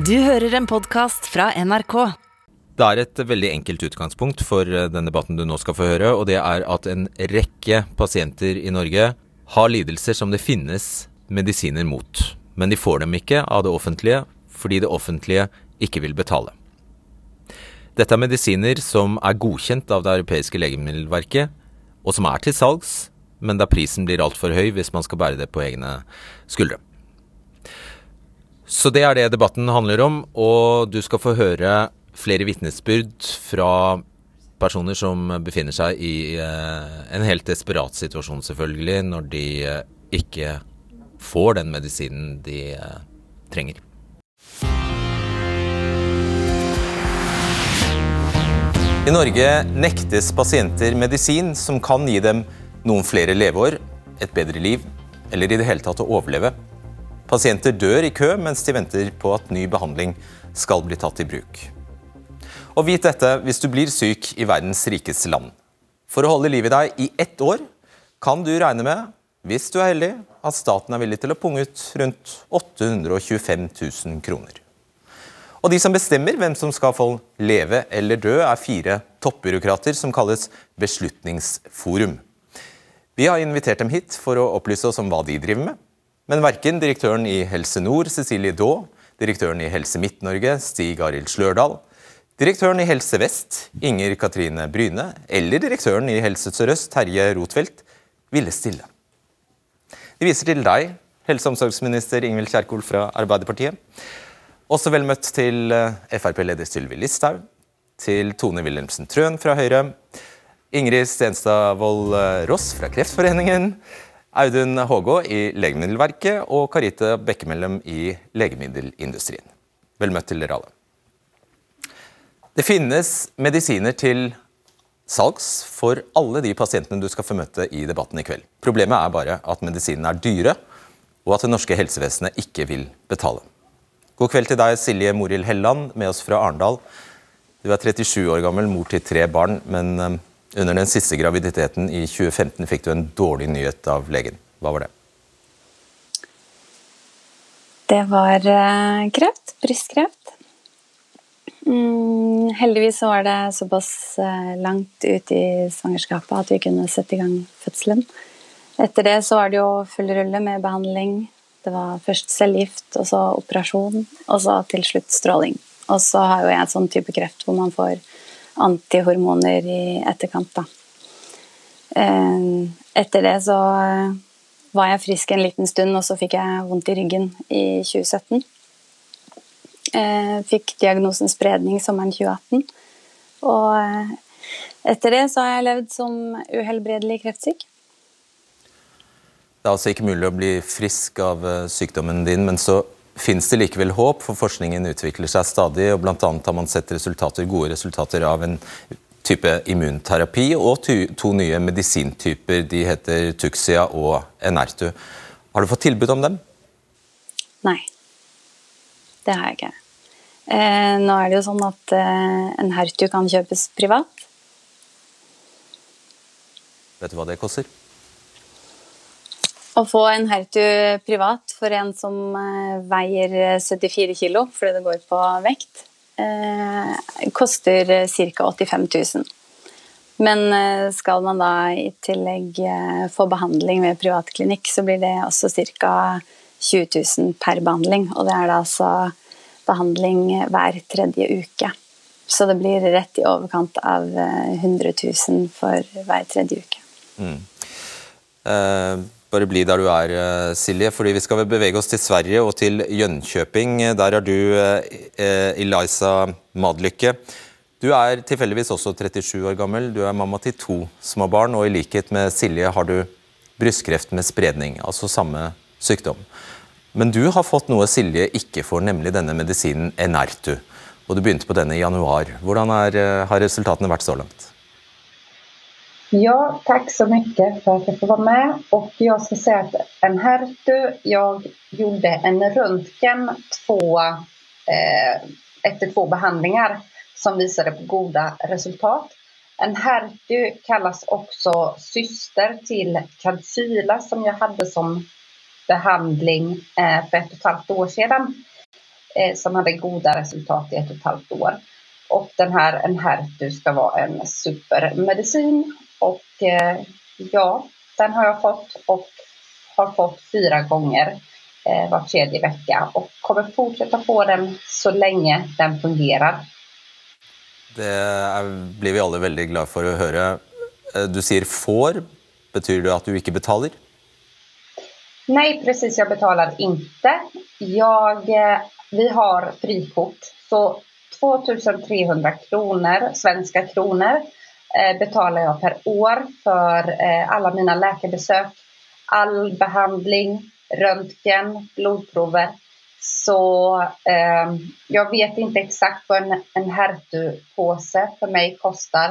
Du hører en podkast fra NRK. Det er et veldig enkelt utgangspunkt for eh, den debatten du nå skal få høre, og det er at en rekke pasienter i Norge har lidelser som det finnes medisiner mot. Men de får dem ikke av det offentlige fordi det offentlige ikke vil betale. Dette er medisiner som er godkjent av det europeiske legemiddelverket, og som er til salgs, men der prisen blir altfor høy hvis man skal bære det på egne skuldre. Så det er det debatten handler om, og du skal få høre flere vitnesbyrd fra personer som befinner seg i eh, en helt desperat situasjon, selvfølgelig, når de eh, ikke får den medisinen de eh, trenger. I Norge nektes pasienter medisin som kan gi dem noen flere leveår, et bedre liv, eller i det hele tatt å overleve. Pasienter dør i kø mens de venter på at ny behandling skal bli tatt i bruk. Og vit dette hvis du blir syk i verdens rikeste land. For å holde liv i deg i ett år kan du regne med, hvis du er heldig, at staten er villig til å punge ut rundt 825 000 kroner. Og de som bestemmer hvem som skal få leve eller dø, er fire toppbyråkrater som kalles Beslutningsforum. Vi har invitert dem hit for å opplyse oss om hva de driver med, men verken direktøren i Helse Nord, Cecilie Daa, direktøren i Helse Midt-Norge, Stig Arild Slørdal, direktøren i Helse Vest, Inger Katrine Bryne, eller direktøren i Helse Sør-Øst, Terje Rotfeldt, ville stille. De viser til deg, helse- og omsorgsminister Ingvild Kjerkol fra Arbeiderpartiet. Også vel møtt til eh, Frp-leder Sylvi Listhaug, til Tone Wilhelmsen Trøen fra Høyre, Ingrid Stenstad Wold eh, Ross fra Kreftforeningen, Audun Hågå i Legemiddelverket og Karite Bekkemellem i legemiddelindustrien. Vel møtt til dere alle. Det finnes medisiner til salgs for alle de pasientene du skal få møte i debatten i kveld. Problemet er bare at medisinene er dyre, og at det norske helsevesenet ikke vil betale. God kveld til deg, Silje Morild Helland, med oss fra Arendal. Du er 37 år gammel, mor til tre barn, men eh, under den siste graviditeten i 2015 fikk du en dårlig nyhet av legen. Hva var det? Det var eh, kreft. Brystkreft. Mm, heldigvis var det såpass eh, langt ut i svangerskapet at vi kunne sette i gang fødselen. Etter det så var det jo full rulle med behandling. Det var først cellegift, og så operasjon, og så til slutt stråling. Og så har jo jeg en sånn type kreft hvor man får antihormoner i etterkant. Da. Eh, etter det så eh, var jeg frisk en liten stund, og så fikk jeg vondt i ryggen i 2017. Eh, fikk diagnosen spredning sommeren 2018. Og etter det så har jeg levd som uhelbredelig kreftsyk. Det er altså ikke mulig å bli frisk av sykdommen din, men så Fins det likevel håp, for forskningen utvikler seg stadig, og bl.a. har man sett resultater, gode resultater av en type immunterapi og to nye medisintyper. De heter Tuxia og Enertu. Har du fått tilbud om dem? Nei, det har jeg ikke. Eh, nå er det jo sånn at eh, Enertu kan kjøpes privat. Vet du hva det koster? Å få en Hertu privat for en som eh, veier 74 kg, fordi det går på vekt, eh, koster ca. 85 000. Men eh, skal man da i tillegg få behandling ved privatklinikk, så blir det også ca. 20 000 per behandling. Og det er da altså behandling hver tredje uke. Så det blir rett i overkant av 100 000 for hver tredje uke. Mm. Uh bare bli der du er, eh, Silje, fordi vi skal bevege oss til Sverige og til Jönköping. Der er du eh, Eliza Madlykke. Du er tilfeldigvis også 37 år gammel. Du er mamma til to små barn, og i likhet med Silje har du brystkreft med spredning, altså samme sykdom. Men du har fått noe Silje ikke får, nemlig denne medisinen Enertu. Og du begynte på denne i januar. Hvordan er, eh, har resultatene vært så langt? Ja, tack så mycket för att jag får vara med. Och jag ska säga att en Hertu, jag gjorde en röntgen två, eh, efter två behandlingar som visade på goda resultat. En Hertu kallas också syster till Kadcyla som jag hade som behandling eh, för ett och ett halvt år sedan. eh, som hadde gode resultat i ett och ett halvt år. Och den här Enhertu ska vara en supermedicin och eh, ja, den har jag fått och har fått fyra gånger eh, var tredje vecka och kommer fortsätta få den så lenge den fungerer. Det er, blir vi alle veldig glad for å høre. Eh, du sier får. Betyr det at du ikke betaler? Nei, precis. Jeg betaler ikke. Jag, eh, vi har frikort. Så 2300 kroner, svenska kronor eh, betalar jag per år för alle alla mina läkarbesök, all behandling, röntgen, blodprover. Så eh, jag vet inte exakt vad en, en Hertu-påse för mig kostar.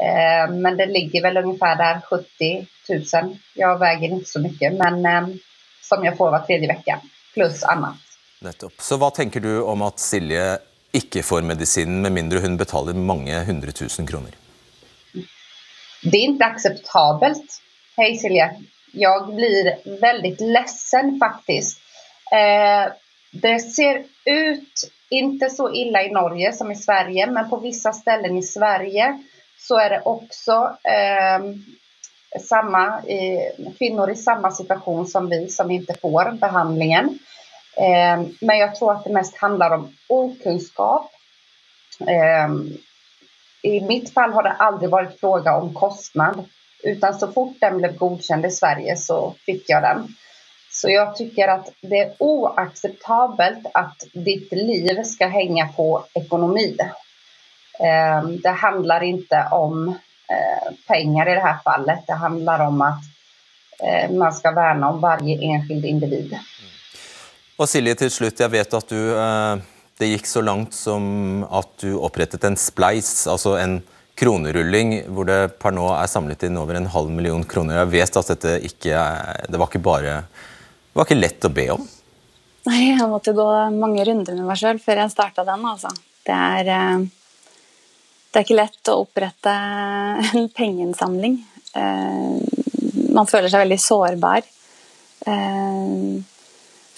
Eh, men det ligger väl ungefär där 70 000. Jag väger inte så mycket, men eh, som jeg får hver tredje vecka, pluss annet. Nettopp. Så hva tenker du om at Silje ikke får medisinen med mindre hun betaler mange hundre tusen kroner? Det er ikke acceptabelt. Hei Silje. Jeg blir veldig ledsen faktisk. Eh, det ser ut ikke så ille i Norge som i Sverige, men på vissa steder i Sverige så er det også eh, samma, eh, kvinnor i samme situation som vi som ikke får behandlingen. Eh, men jeg tror att det mest handler om okunskap. Eh, I mitt fall har det aldri vært fråga om kostnad. Utan så fort den ble godkänd i Sverige så fikk jeg den. Så jeg tycker at det er oacceptabelt at ditt liv skal hänga på ekonomi. Eh, det handler ikke om penger pengar i det här fallet. Det handlar om att eh, man skal verne om varje enskild individ. Og Silje, til slutt, jeg vet at du eh, Det gikk så langt som at du opprettet en spleis, altså en kronerulling, hvor det per nå er samlet inn over en halv million kroner. Jeg vet at dette ikke Det var ikke bare Det var ikke lett å be om? Nei, jeg måtte gå mange runder med meg sjøl før jeg starta den, altså. Det er det er ikke lett å opprette en pengeinnsamling. Eh, man føler seg veldig sårbar.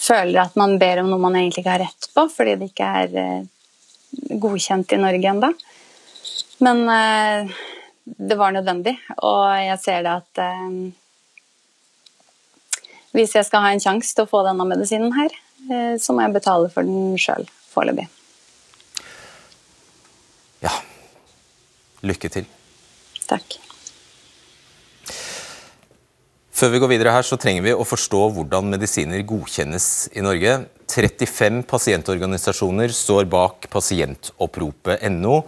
Eh, føler at man ber om noe man egentlig ikke har rett på, fordi det ikke er eh, godkjent i Norge ennå. Men det var nødvendig, og jeg ser det at hvis jeg skal ha en sjanse til å få denne medisinen her, så må jeg betale for den sjøl foreløpig. Ja, Lykke til. Takk. Før vi går videre her, så trenger vi å forstå hvordan medisiner godkjennes i Norge. 35 pasientorganisasjoner står bak pasientoppropet.no.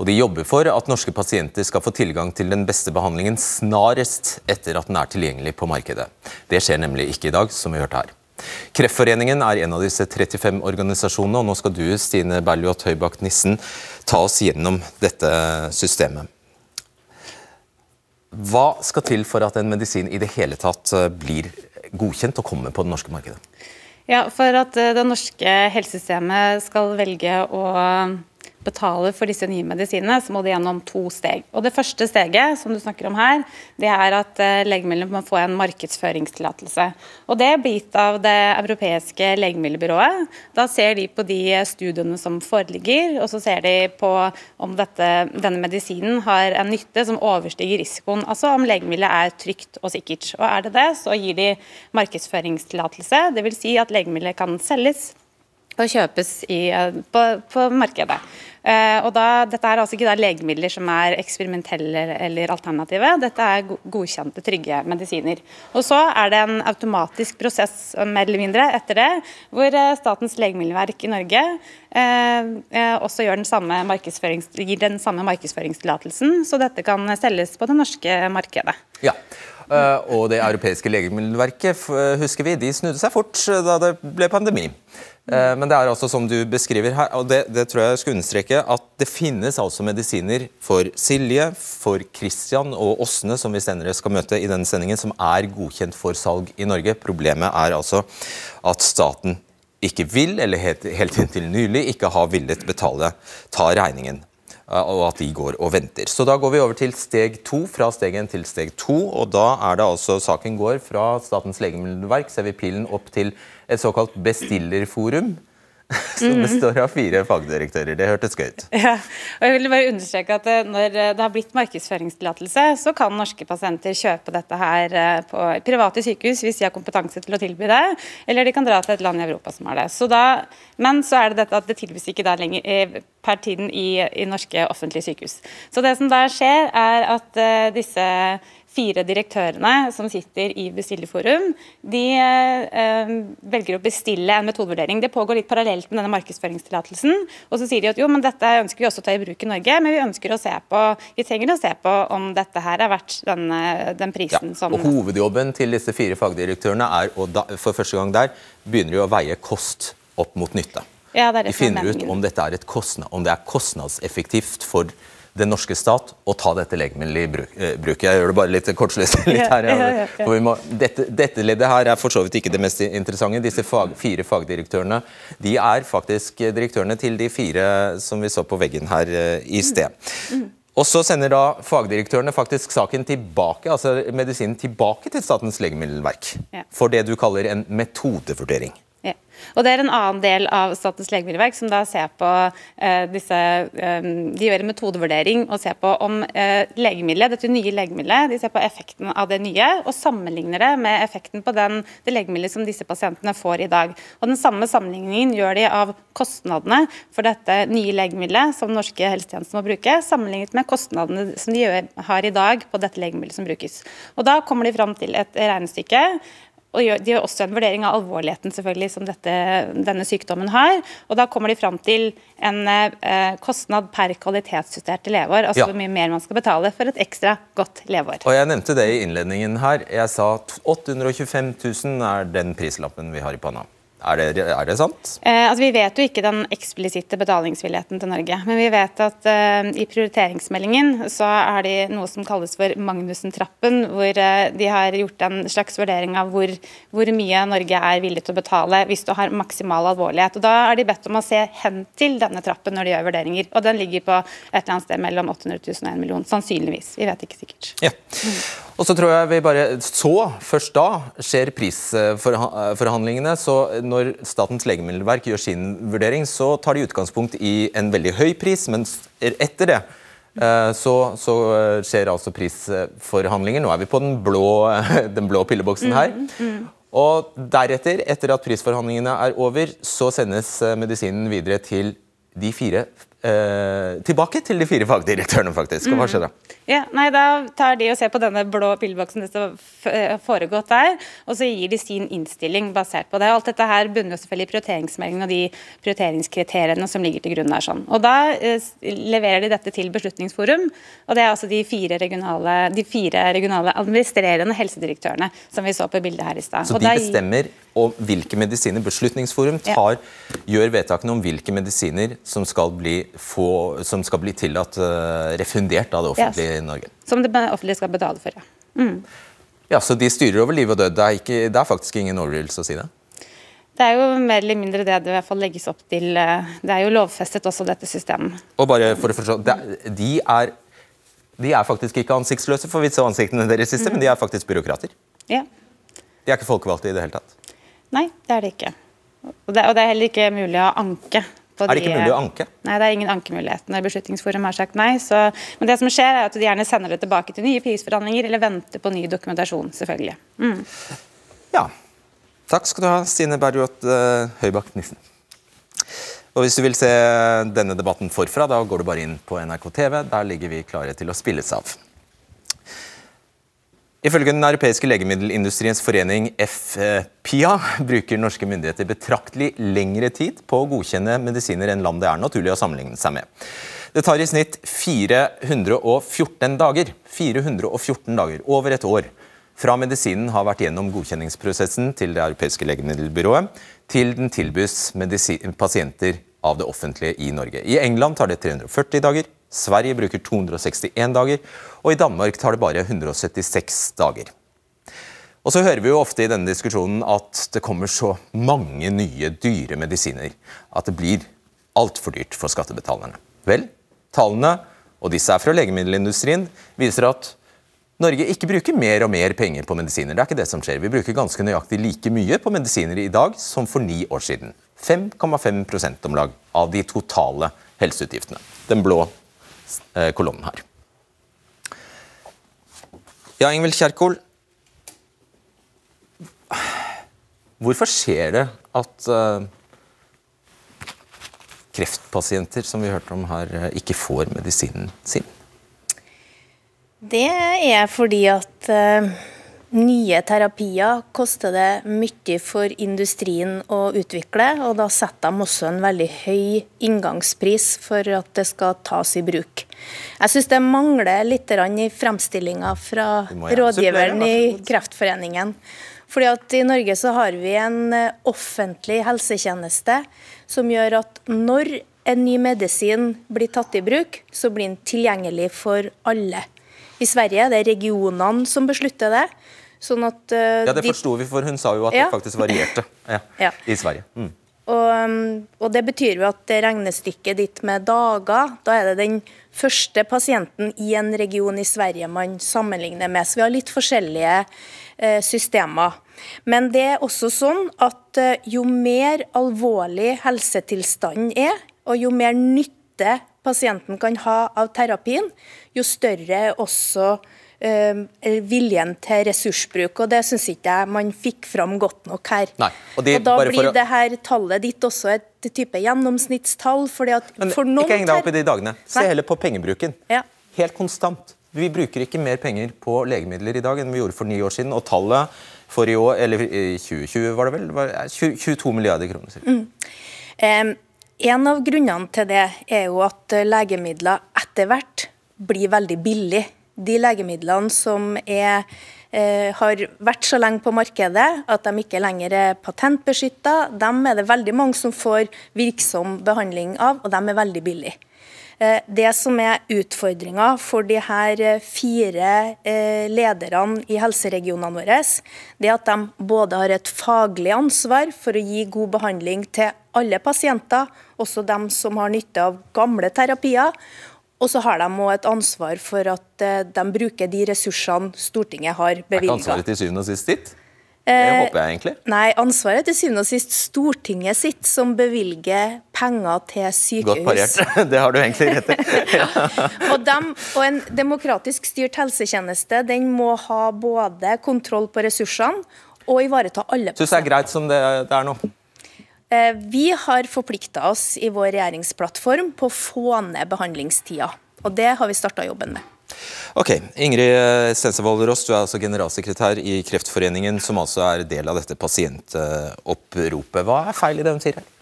Og de jobber for at norske pasienter skal få tilgang til den beste behandlingen snarest etter at den er tilgjengelig på markedet. Det skjer nemlig ikke i dag, som vi hørte her. Kreftforeningen er en av disse 35 organisasjonene, og nå skal du, Stine Berliot Høybakk Nissen, ta oss gjennom dette systemet. Hva skal til for at en medisin i det hele tatt eh, blir godkjent og kommer på det norske markedet? Ja, For at eh, det norske helsesystemet skal velge å betaler for disse nye medisinene, så må de gjennom to steg. Og Det første steget som du snakker om her, det er at eh, legemidlene må få en markedsføringstillatelse. Og Det blir gitt av det europeiske legemiddelbyrået. Da ser de på de studiene som foreligger, og så ser de på om dette, denne medisinen har en nytte som overstiger risikoen. Altså om legemiddelet er trygt og sikkert. Og Er det det, så gir de markedsføringstillatelse. Dvs. Si at legemiddelet kan selges og kjøpes i, eh, på, på, markedet. Uh, og da, Dette er altså ikke da legemidler som er eksperimentelle eller alternative, dette er godkjente, trygge medisiner. Og Så er det en automatisk prosess mer eller mindre etter det, hvor Statens legemiddelverk i Norge eh, også den gir den samme markedsføringstillatelsen, så dette kan selges på det norske markedet. Ja, og Det europeiske legemiddelverket husker vi, de snudde seg fort da det ble pandemi. Eh, men det er altså som du beskriver her, og det, det, tror jeg skal understreke, at det finnes altså medisiner for Silje, for Christian og Åsne, som vi senere skal møte i denne sendingen, som er godkjent for salg i Norge. Problemet er altså at staten ikke vil, eller helt, helt inntil nylig ikke har villet betale, ta regningen og at de går og venter. Så Da går vi over til steg to, fra steg én til steg to. og da er det altså Saken går fra Statens legemiddelverk, ser vi pilen opp til et såkalt bestillerforum. som består av fire fagdirektører. Det hørtes gøy ut. Ja, og jeg vil bare understreke at eh, Når eh, det har blitt markedsføringstillatelse, så kan norske pasienter kjøpe dette her eh, på private sykehus hvis de har kompetanse til å tilby det, eller de kan dra til et land i Europa som har det. Så da, men så er det dette at det tilbys ikke da lenger per tiden i, i norske offentlige sykehus. Så det som da skjer, er at disse fire direktørene som sitter i bestillerforum, de eh, velger å bestille en metodevurdering. Det pågår litt parallelt med denne markedsføringstillatelsen. Og så sier de at jo, men dette ønsker vi også å ta i bruk i Norge, men vi ønsker å se på vi trenger å se på om dette her er verdt den, den prisen ja, som og Hovedjobben til disse fire fagdirektørene er å da, for første gang der begynner de å veie kost opp mot nytte. Ja, det det de finner ut om, dette er et kostnad, om det er kostnadseffektivt for den norske stat å ta dette legemiddelet i bruk, eh, bruk. Jeg gjør det bare litt kortsløst. Litt her, ja, ja, må, dette, dette, leddet her er for så vidt ikke det mest interessante. Disse fag, fire fagdirektørene de er faktisk direktørene til de fire som vi så på veggen her eh, i sted. Mm. Og så sender da fagdirektørene faktisk saken tilbake, altså medisinen tilbake til Statens legemiddelverk for det du kaller en metodevurdering. Og Det er en annen del av Statens legemiddelverk som da ser på uh, disse um, De gjør en metodevurdering og ser på om uh, legemiddelet, dette nye legemiddelet, de ser på effekten av det nye og sammenligner det med effekten på den, det legemiddelet som disse pasientene får i dag. Og Den samme sammenligningen gjør de av kostnadene for dette nye legemiddelet som norske helsetjenester må bruke, sammenlignet med kostnadene som de gjør, har i dag på dette legemiddelet som brukes. Og Da kommer de fram til et regnestykke og de gjør også en vurdering av alvorligheten selvfølgelig som dette, denne sykdommen har. og Da kommer de fram til en eh, kostnad per kvalitetsjusterte leveår. Altså ja. hvor mye mer man skal betale for et ekstra godt leveår. Og Jeg nevnte det i innledningen her. Jeg sa 825 000 er den prislappen vi har i panna. Er det, er det sant? Eh, altså vi vet jo ikke den eksplisitte betalingsvilligheten til Norge. Men vi vet at eh, i prioriteringsmeldingen så er det noe som kalles for Magnussen-trappen, hvor eh, de har gjort en slags vurdering av hvor, hvor, mye Norge er villig til å betale hvis du har maksimal alvorlighet. Og Da er de bedt om å se hen til denne trappen når de gjør vurderinger. Og den ligger på et eller annet sted mellom 800 000 og 1 million. Sannsynligvis. Vi vet ikke sikkert. Ja. Og så tror jeg vi bare Så, først da, skjer prisforhandlingene. Så når Statens legemiddelverk gjør sin vurdering, så tar de utgangspunkt i en veldig høy pris, men etter det eh, så, så, skjer altså prisforhandlinger. Nå er vi på den blå, den blå pilleboksen her. Mm, mm. Og deretter, etter at prisforhandlingene er over, så sendes eh, medisinen videre til de fire eh, tilbake til de fire fagdirektørene, faktisk. Hva skjer da? Ja, nei, Da tar de og ser på denne blå pilleboksen som har eh, foregått der, og så gir de sin innstilling basert på det. Alt dette her bunner jo selvfølgelig i prioriteringsmeldingen og de prioriteringskriteriene som ligger til grunn der. sånn. Og Da eh, leverer de dette til Beslutningsforum, og det er altså de fire regionale, de fire regionale administrerende helsedirektørene som vi så på bildet her i stad. Så de bestemmer om hvilke medisiner Beslutningsforum tar, ja. gjør vedtakene om hvilke medisiner som skal bli få, som skal bli tillatt uh, refundert av det offentlige yes. i Norge. Som det offentlige skal betale for, ja. Mm. Ja, Så de styrer over liv og død. Det er, ikke, det er faktisk ingen overdrivelse å si det? Det er jo mer eller mindre det det i hvert fall legges opp til. Eh, det er jo lovfestet også, dette systemet. Og bare for å forstå, de er, de er faktisk ikke ansiktsløse, for vi så ansiktene deres siste, mm. men de er faktisk byråkrater. Ja. De er ikke folkevalgte i det hele tatt? Nei, det er det ikke. Og det, og det er heller ikke mulig å anke er det ikke mulig å anke? Nei, det er ingen ankemulighet når Beslutningsforum har sagt nei. Så, men det som skjer er at de gjerne sender det tilbake til nye prisforhandlinger eller venter på ny dokumentasjon, selvfølgelig. Mm. Ja. Takk skal du ha, Stine Bergljot uh, Høybakk Nissen. Og Hvis du vil se denne debatten forfra, da går du bare inn på NRK TV. Der ligger vi klare til å spilles av. Ifølge den europeiske legemiddelindustriens forening FPIA bruker norske myndigheter betraktelig lengre tid på å godkjenne medisiner enn land det er naturlig å sammenligne seg med. Det tar i snitt 414 dager, 414 dager, over et år, fra medisinen har vært gjennom godkjenningsprosessen til det europeiske legemiddelbyrået, til den tilbys pasienter av det offentlige i Norge. I England tar det 340 dager, Sverige bruker 261 dager, og i Danmark tar det bare 176 dager. Og så hører vi jo ofte i denne diskusjonen at det kommer så mange nye, dyre medisiner at det blir altfor dyrt for skattebetalerne. Vel, tallene, og disse er fra legemiddelindustrien, viser at Norge ikke bruker mer og mer penger på medisiner. Det er ikke det som skjer. Vi bruker ganske nøyaktig like mye på medisiner i dag som for ni år siden. 5,5% om lag av de totale helseutgiftene. Den blå kolonnen her. Ja, Ingvild Kjerkol. Hvorfor skjer det at uh, kreftpasienter som vi hørte om her, eh, ikke får medisinen sin? Det er fordi at nye terapier koster det mye for industrien å utvikle, og da setter de også en veldig høy inngangspris for at det skal tas i bruk. Jeg syns det mangler litt i fremstillinga fra rådgiveren i Kreftforeningen. Fordi at I Norge så har vi en eh, offentlig helsetjeneste som gjør at når en ny medisin blir tatt i bruk, så blir den tilgjengelig for alle. I Sverige det er regionene som beslutter det. Sånn at, uh, ja, Det forsto vi, for hun sa jo at ja. det faktisk varierte ja, ja. i Sverige. Mm. Og, og, Det betyr jo at det regnestykket ditt med dager, da er det den første pasienten i en region i Sverige man sammenligner med. Så vi har litt forskjellige eh, systemer. Men det er også sånn at eh, jo mer alvorlig helsetilstanden er, og jo mer nytte pasienten kan ha av terapien, jo større er også uh, viljen til ressursbruk. og Det syns ikke jeg man fikk fram godt nok her. Nei, og, det, og Da blir å... det her tallet ditt også et type gjennomsnittstall. fordi at Men, for noen... Ikke heng deg opp i de dagene. Se Nei. heller på pengebruken. Ja. Helt konstant. Vi bruker ikke mer penger på legemidler i dag enn vi gjorde for ni år siden. Og tallet for i år, eller i 2020 var det vel, var 22 milliarder kroner. Mm. Um, en av grunnene til det er jo at legemidler etter hvert blir veldig billig. De legemidlene som er, eh, har vært så lenge på markedet at de ikke lenger er patentbeskytta, dem er det veldig mange som får virksom behandling av, og de er veldig billige. Eh, det som er utfordringa for de her eh, fire eh, lederne i helseregionene våre, det er at de både har et faglig ansvar for å gi god behandling til alle pasienter, også dem som har nytte av gamle terapier. Og så har de òg et ansvar for at eh, de bruker de ressursene Stortinget har bevilga. Er ansvaret til syvende og sist ditt? Det eh, håper jeg egentlig. Nei, ansvaret er til syvende og sist Stortinget sitt, som bevilger penger til sykehus. Godt parert. Det har du egentlig rett i. ja. og, dem, og, en demokratisk styrt helsetjeneste den må ha både kontroll på ressursene og ivareta alle. Syns det er greit som det, det er nå? Eh, vi har forplikta oss i vår regjeringsplattform på å få ned behandlingstida. Og det har vi starta jobben med. Ok, Ingrid Stensevold Ross, du er altså generalsekretær i Kreftforeningen, som altså er del av dette pasientoppropet. Hva er feil i det hun sier her?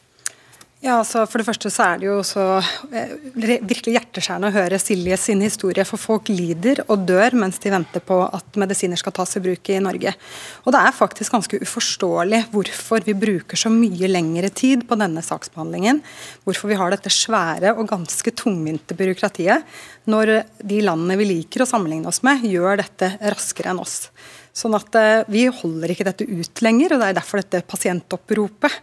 Ja, altså For det første så er det jo så eh, virkelig hjerteskjærende å høre Silje sin historie. For folk lider og dør mens de venter på at medisiner skal tas i bruk i Norge. Og det er faktisk ganske uforståelig hvorfor vi bruker så mye lengre tid på denne saksbehandlingen. Hvorfor vi har dette svære og ganske tungvinte byråkratiet, når de landene vi liker å sammenligne oss med, gjør dette raskere enn oss. Sånn at eh, Vi holder ikke dette ut lenger, og det er derfor dette pasientoppropet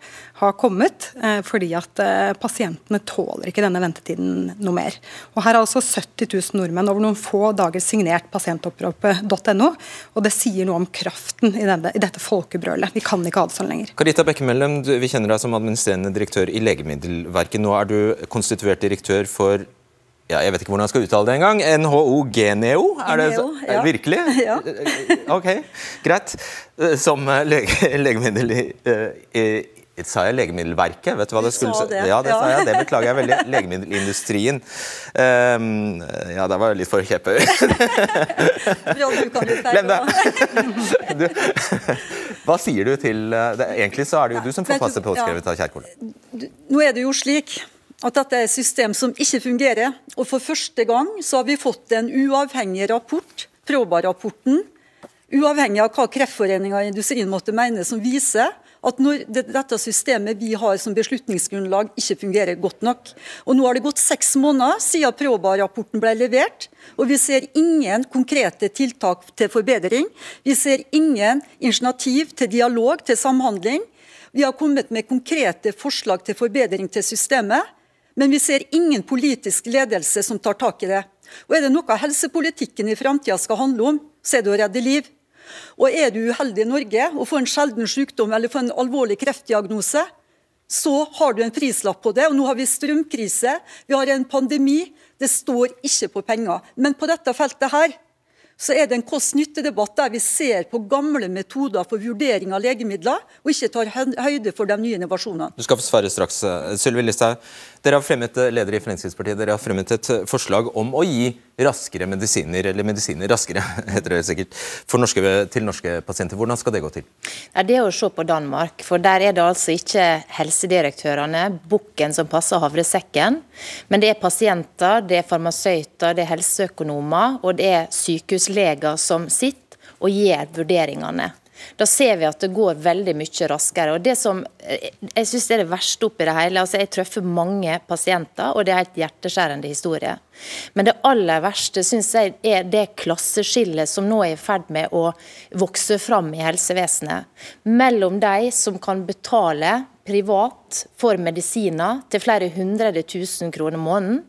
har kommet. Eh, fordi at eh, pasientene tåler ikke denne ventetiden noe mer. Og Her har altså 70 000 nordmenn over noen få dager signert pasientoppropet.no. og Det sier noe om kraften i, denne, i dette folkebrølet. Vi kan ikke ha det sånn lenger. Karita Bekkemellem, vi kjenner deg som administrerende direktør i Legemiddelverket. Nå er du konstituert direktør for ja, jeg vet ikke hvordan jeg skal uttale det engang. NHO Geneo? Er det, er det virkelig? Ja. ok, greit. Som lege, legemiddel i, i, Sa jeg Legemiddelverket? Vet du hva det skulle si? Ja, det sa jeg. Det beklager jeg veldig. Legemiddelindustrien. Um, ja, der var jeg litt for kjepphøy. Glem det. hva sier du til det? Egentlig så er det jo du som får passe påskrevet av Kjerkol. Nå er det jo slik at dette er et system som ikke fungerer. Og For første gang så har vi fått en uavhengig rapport, Proba-rapporten, uavhengig av hva Kreftforeninga og industrien måtte mene, som viser at når dette systemet vi har som beslutningsgrunnlag ikke fungerer godt nok. Og Nå har det gått seks måneder siden Proba-rapporten ble levert, og vi ser ingen konkrete tiltak til forbedring. Vi ser ingen initiativ til dialog, til samhandling. Vi har kommet med konkrete forslag til forbedring til systemet. Men vi ser ingen politisk ledelse som tar tak i det. Og Er det noe helsepolitikken i framtida skal handle om, så er det å redde liv. Og Er du uheldig i Norge og får en sjelden sykdom eller får en alvorlig kreftdiagnose, så har du en prislapp på det. Og nå har vi strømkrise, vi har en pandemi. Det står ikke på penger. Men på dette feltet her så er det en kost-nytte-debatt der vi ser på gamle metoder for vurdering av legemidler, og ikke tar høyde for de nye innovasjonene. Du skal få svare straks. Sylvi Listhaug, dere har fremmet, leder i Fremskrittspartiet, dere har fremmet et forslag om å gi raskere medisiner, eller medisiner raskere, heter det sikkert, norske, til norske pasienter. Hvordan skal det gå til? Det er å se på Danmark, for der er det altså ikke helsedirektørene, bukken som passer havresekken, men det er pasienter, det er farmasøyter, det er helseøkonomer og det er sykehusleger som sitter og gjør vurderingene. Da ser vi at det går veldig mye raskere. og det som eh, Jeg synes er det verste oppi det hele. altså Jeg treffer mange pasienter, og det er helt hjerteskjærende historie. Men det aller verste synes jeg er det klasseskillet som nå er i ferd med å vokse fram i helsevesenet. Mellom de som kan betale privat for medisiner til flere hundre tusen kroner måneden,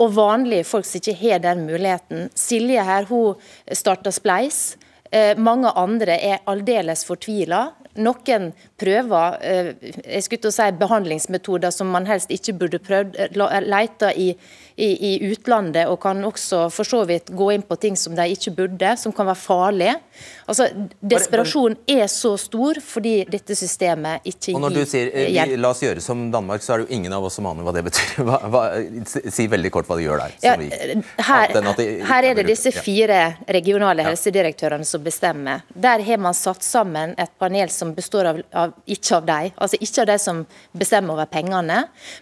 og vanlige folk som ikke har den muligheten. Silje her, hun starta Spleis. Eh, mange andre er aldeles fortvila. Noen prøver eh, jeg skulle si, behandlingsmetoder som man helst ikke burde prøvd, lete i i, i, utlandet, og kan også for så vidt gå inn på ting som de ikke burde, som kan være farlige. Altså, Desperasjonen er så stor fordi dette systemet ikke gir hjelp. Og Når du sier vi, la oss gjøre som Danmark, så er det jo ingen av oss som aner hva det betyr. Hva, hva, si veldig kort hva de gjør der. Ja, vi, her, de, her, er det disse fire regionale helsedirektørene som bestemmer. Der har man satt sammen et panel som består av, av ikke av dem, altså ikke av de som bestemmer over pengene,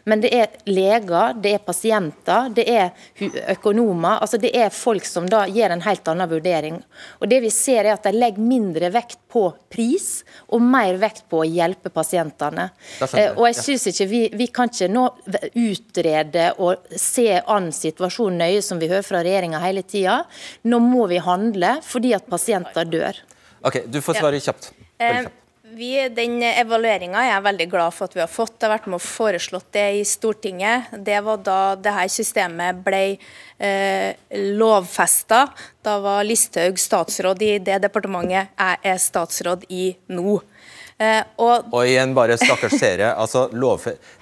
men det er leger, det er pasienter, det er økonomer. altså Det er folk som da gjør en helt annen vurdering. Og det vi ser er at De legger mindre vekt på pris og mer vekt på å hjelpe pasientene. Eh, og jeg synes ikke Vi, vi kan ikke nå utrede og se an situasjonen nøye, som vi hører fra regjeringa hele tida. Nå må vi handle fordi at pasienter dør. Ok, Du får svare kjapt. Veldig kjapt. Vi, den Evalueringa er jeg veldig glad for at vi har fått. Jeg har vært med og foreslått det i Stortinget. Det var da dette systemet ble eh, lovfesta. Da var Listhaug statsråd i det departementet jeg er statsråd i nå. Eh, og, og, igjen, bare stakkars seere. altså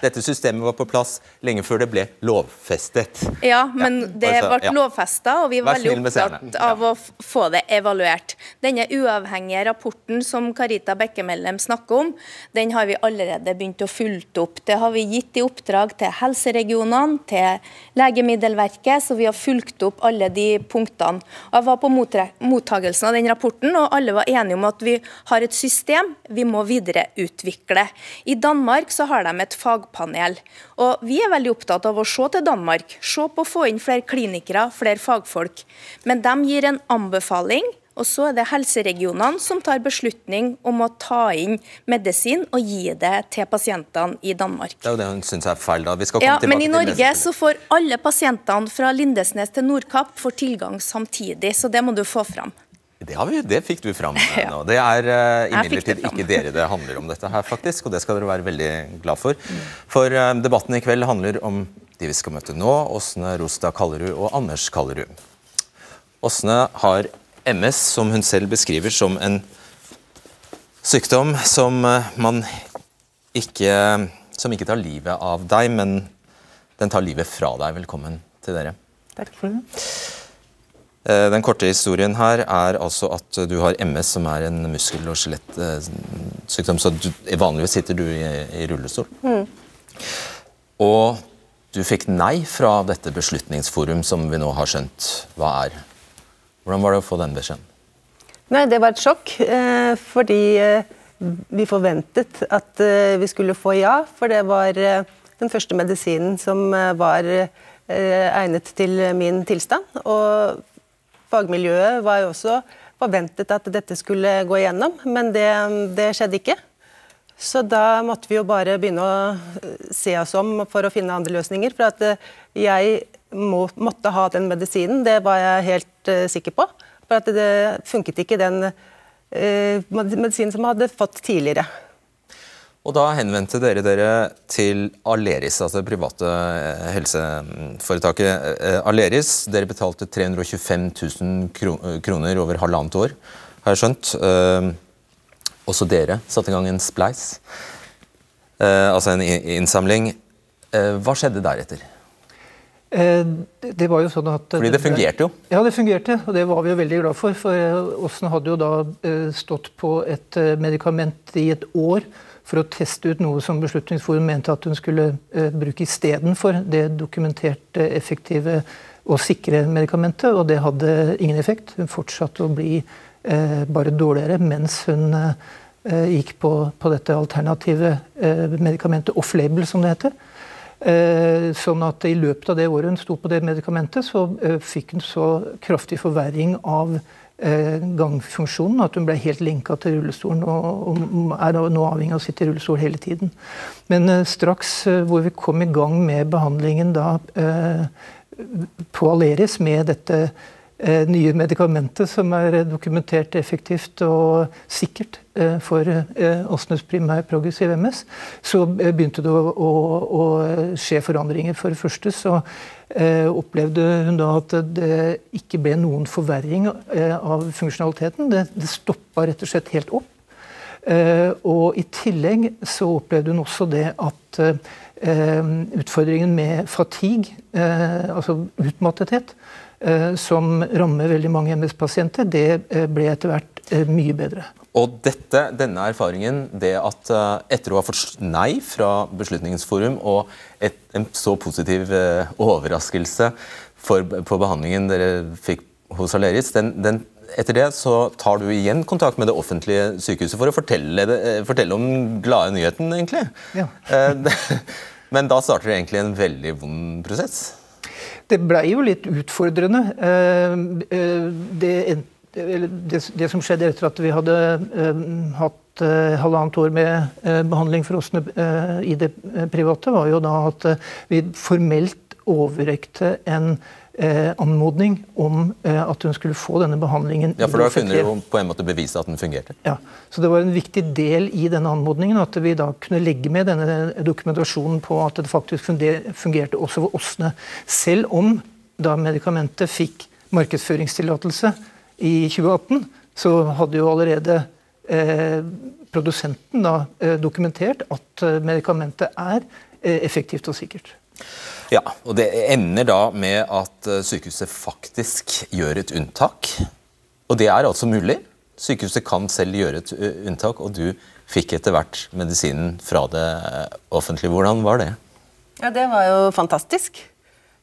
Dette systemet var på plass lenge før det ble lovfestet. Ja, men ja, det ble ja. lovfesta, og vi var veldig opptatt av ja. å få det evaluert. Denne uavhengige rapporten som Karita Bekkemellem snakker om, den har vi allerede begynt å fulgt opp. Det har vi gitt i oppdrag til helseregionene, til Legemiddelverket, så vi har fulgt opp alle de punktene. Jeg var på mottagelsen av den rapporten, og alle var enige om at vi har et system. vi må videreutvikle. I Danmark så har de et fagpanel. og Vi er veldig opptatt av å se til Danmark. Se på å få inn flere klinikere, flere fagfolk. Men de gir en anbefaling. Og så er det helseregionene som tar beslutning om å ta inn medisin og gi det til pasientene i Danmark. Det er jo det hun syns er feil, da. Vi skal komme ja, Men i Norge så får alle pasientene fra Lindesnes til Nordkapp får tilgang samtidig, så det må du få fram. Det, vi, det, fikk du fram ja. nå. Det er uh, imidlertid ikke dere det handler om dette her, faktisk. Og det skal dere være veldig glad for. For uh, debatten i kveld handler om de vi skal møte nå, Åsne Rostad Kallerud og Anders Kallerud. Åsne har MS, som hun selv beskriver som en sykdom som uh, man ikke Som ikke tar livet av deg, men den tar livet fra deg. Velkommen til dere. Takk for det. Eh, den korte historien her er altså at du har MS, som er en muskel- og skjelettsykdom. Så du, vanligvis sitter du i, i rullestol. Mm. Og du fikk nei fra dette beslutningsforum, som vi nå har skjønt hva er. Hvordan var det å få den beskjeden? Nei, Det var et sjokk. Eh, fordi eh, vi forventet at vi skulle få ja. For det var den første medisinen som var egnet til min tilstand. Og Fagmiljøet var jo også forventet at dette skulle gå igjennom, men det, det skjedde ikke. Så da måtte vi jo bare begynne å eh, se oss om for å finne andre løsninger. For at eh, jeg må, måtte ha den medisinen, det var jeg helt uh, sikker på. For at det funket ikke den uh, medisinen som jeg hadde fått tidligere. Og Da henvendte dere dere til Aleris, altså det private eh, helseforetaket eh, Aleris. Dere betalte 325 000 kroner over halvannet år, har jeg skjønt. Eh, også dere satte i gang en spleis. altså en innsamling. hva skjedde deretter? Det var jo sånn at... Fordi det fungerte jo? Ja, det fungerte, og det var vi jo veldig glad for. For Åsen hadde jo da stått på et medikament i et år for å teste ut noe som Beslutningsforum mente at hun skulle bruke istedenfor det dokumenterte, effektive og sikre medikamentet, og det hadde ingen effekt. Hun fortsatte å bli uh, bare dårligere mens hun uh, gikk på, på, dette alternative medikamentet off-label, som det heter. Sånn at i løpet av det året hun sto på det medikamentet, så fikk hun så kraftig forverring av gangfunksjonen at hun ble helt lenka til rullestolen og, er nå avhengig av å sitte i rullestol hele tiden. Men straks hvor vi kom i gang med behandlingen da på Aleris med dette eh, nye medikamentet som er dokumentert effektivt og sikkert eh, for eh, Åsnes primær progressiv MS, så eh, begynte det å, å, skje forandringer. For det første så eh, opplevde hun da at det ikke ble noen forverring eh, av funksjonaliteten. Det, det stoppa rett og slett helt opp. og i tillegg så opplevde hun også det at Eh, utfordringen med fatigue, eh, altså utmattethet, eh, som rammer veldig mange MS-pasienter, det ble etter hvert mye bedre. Og dette, denne erfaringen, det at etter å ha fått nei fra Beslutningsforum og et, en så positiv overraskelse for, på behandlingen dere fikk hos Aleris, den, den, etter det så tar du igjen kontakt med det offentlige sykehuset for å fortelle, det, fortelle om glade nyheten, egentlig. Ja. Men da starter det egentlig en veldig vond prosess? Det blei jo litt utfordrende. Det eh, det, det, det, som skjedde etter at vi hadde eh, hatt halvannet år med behandling for oss i det private, var jo da at vi formelt overrekte en eh, anmodning om eh, at hun skulle få denne behandlingen. Ja, for Da kunne du på en måte bevise at den fungerte? Ja, så Det var en viktig del i denne anmodningen at vi da kunne legge med denne dokumentasjonen på at det faktisk fungerte også for Åsne. Selv om da medikamentet fikk markedsføringstillatelse i 2018, så hadde jo allerede eh, produsenten da eh, dokumentert at eh, medikamentet er eh, effektivt og sikkert. Ja, og Det ender da med at eh, sykehuset faktisk gjør et unntak. Og det er altså mulig. Sykehuset kan selv gjøre et eh, unntak, og du fikk etter hvert medisinen fra det offentlige. Hvordan var det? Ja, Det var jo fantastisk.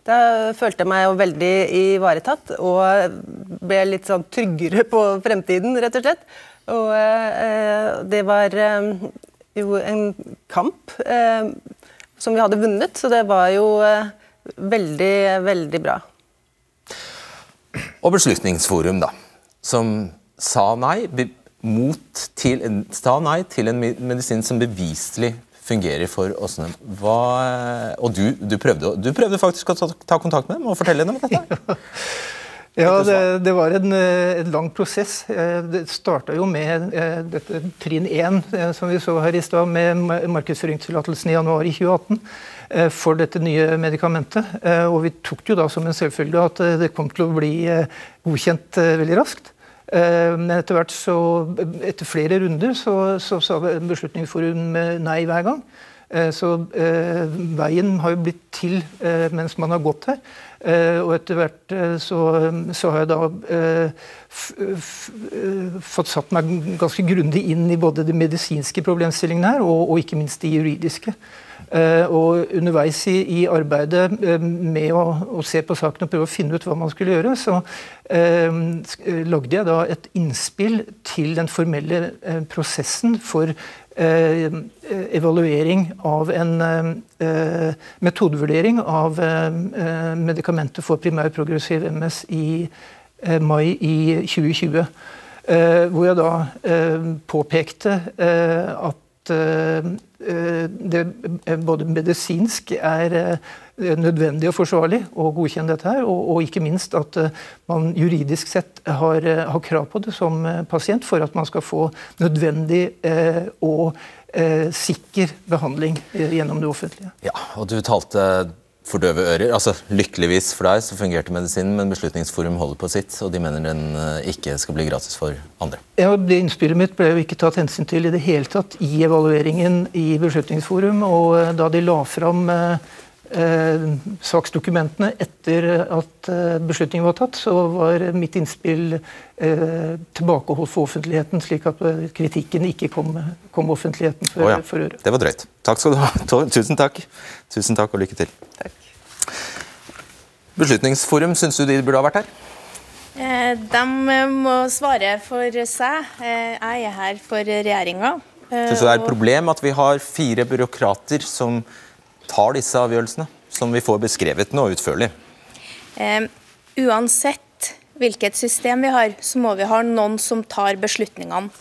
Da følte jeg meg jo veldig ivaretatt og ble litt sånn tryggere på fremtiden, rett og slett. Og eh, det var eh, jo en kamp. Eh, som vi hadde vunnet. Så det var jo eh, veldig, veldig bra. Og Beslutningsforum, da, som sa nei, til, sa nei til en medisin som beviselig fungerer for Åsne. Og du, du, prøvde, du, prøvde, faktisk å ta, ta, kontakt med dem og fortelle dem om dette? Ja, det, det var en, eh, en, lang prosess. Eh, det starta jo med dette trinn 1, som vi så her i stad, med markedsføringstillatelsen i januar i 2018 for dette nye medikamentet. Og vi tok det jo da som en selvfølge at det kom til å bli godkjent veldig raskt. Men etter hvert så, etter flere runder så, så sa Beslutningsforum nei hver gang. Så veien har jo blitt til mens man har gått her. Eh, og etter hvert eh, så, så, har jeg da eh, fått satt meg ganske grundig inn i både de medisinske problemstillingene her, og, og ikke minst de juridiske. Og underveis i, i arbeidet med å, å, se på saken og prøve å finne ut hva man skulle gjøre, så eh, lagde jeg da et innspill til den formelle eh, prosessen for Eh, evaluering av en eh, metodevurdering av eh, medikamentet for primærprogressiv MS i mai i 2020. Hvor jeg da påpekte at det både medisinsk er nødvendig og forsvarlig å godkjenne dette, her, og, og ikke minst at man juridisk sett har, har, krav på det som pasient for at man skal få nødvendig og sikker behandling gjennom det offentlige. Ja, og Du talte fordøve ører. Altså, Lykkeligvis for deg så fungerte medisinen, men Beslutningsforum holder på sitt, og de mener den eh, ikke skal bli gratis for andre. Ja, det Innspillet mitt ble jo ikke tatt hensyn til i det hele tatt i evalueringen i Beslutningsforum. og eh, Da de la fram eh, eh, saksdokumentene etter at eh, beslutningen var tatt, så var mitt innspill eh, tilbakeholdt for offentligheten, slik at eh, kritikken ikke kom, kom offentligheten for, Å ja, for øre. Det var drøyt. Takk skal du ha. Tusen takk. Tusen takk og lykke til. Takk. Beslutningsforum, syns du de burde ha vært her? Eh, De må svare for seg. Eh, Jeg er her for regjeringa. Eh, Syns du det er et problem at vi har fire byråkrater som tar disse avgjørelsene? Som vi får beskrevet nå utførlig. Eh, uansett hvilket system vi har, så må vi ha noen som tar beslutningene.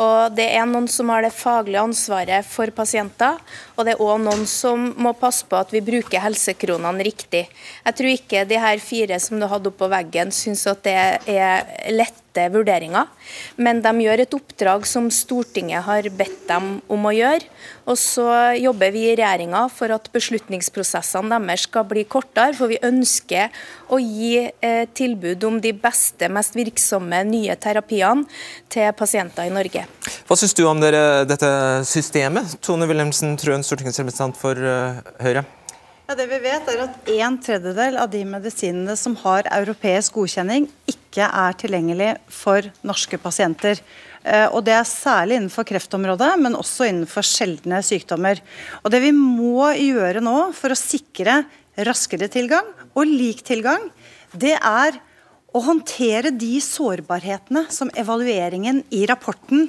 Og Det er noen som har det faglige ansvaret for pasienter, og det er òg noen som må passe på at vi bruker helsekronene riktig. Jeg tror ikke de her fire som du hadde oppå veggen syns at det er lette vurderinger, men de gjør et oppdrag som Stortinget har bedt dem om å gjøre. Og så jobber vi i regjeringa for at beslutningsprosessene deres skal bli kortere, for vi ønsker å gi eh, tilbud om de beste, mest virksomme nye terapiene til pasienter i Norge. Hva syns du om dere, dette systemet? Tone Wilhelmsen Trøen, stortingsrepresentant for eh, Høyre. Ja, det vi vet er at En tredjedel av de medisinene som har europeisk godkjenning, ikke er tilgjengelig for norske pasienter. Eh, Og Det er særlig innenfor kreftområdet, men også innenfor sjeldne sykdommer. Og Det vi må gjøre nå for å sikre raskere tilgang og lik tilgang, det er å håndtere de sårbarhetene som evalueringen i rapporten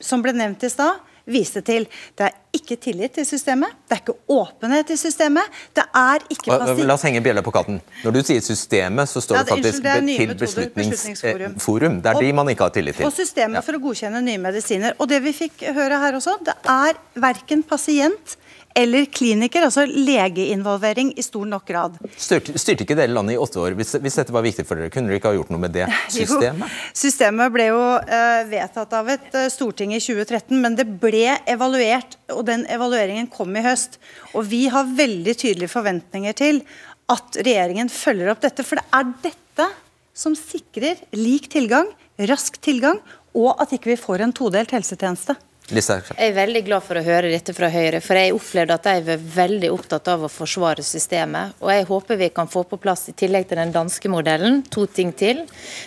som ble nevnt i stad, viste til. Det er ikke tillit til systemet, det er ikke åpenhet i systemet. Det er ikke La la oss henge bjella på katten. Når du sier systemet, så står Ja, det faktisk det til Beslutningsforum. Beslutningsforum. Det er Og- de man ikke har tillit til. Og systemet for å godkjenne nye medisiner. Og det vi fikk høre her også, det er verken pasient eller kliniker, altså legeinvolvering i stor nok grad. Styrte, styrte ikke dere landet i åtte år? Hvis, hvis dette var viktig for dere, kunne dere ikke ha gjort noe med det systemet? Jo, systemet ble jo uh, vedtatt av et uh, storting i 2013, men det ble evaluert, og den evalueringen kom i høst. Og vi har veldig tydelige forventninger til at regjeringen følger opp dette. For det er dette som sikrer lik tilgang, rask tilgang, og at ikke vi får en todelt helsetjeneste. Jeg er veldig glad for å høre dette fra Høyre, for jeg opplevde at de var veldig opptatt av å forsvare systemet. Og jeg håper vi kan få på plass, i tillegg til den danske modellen, to ting til.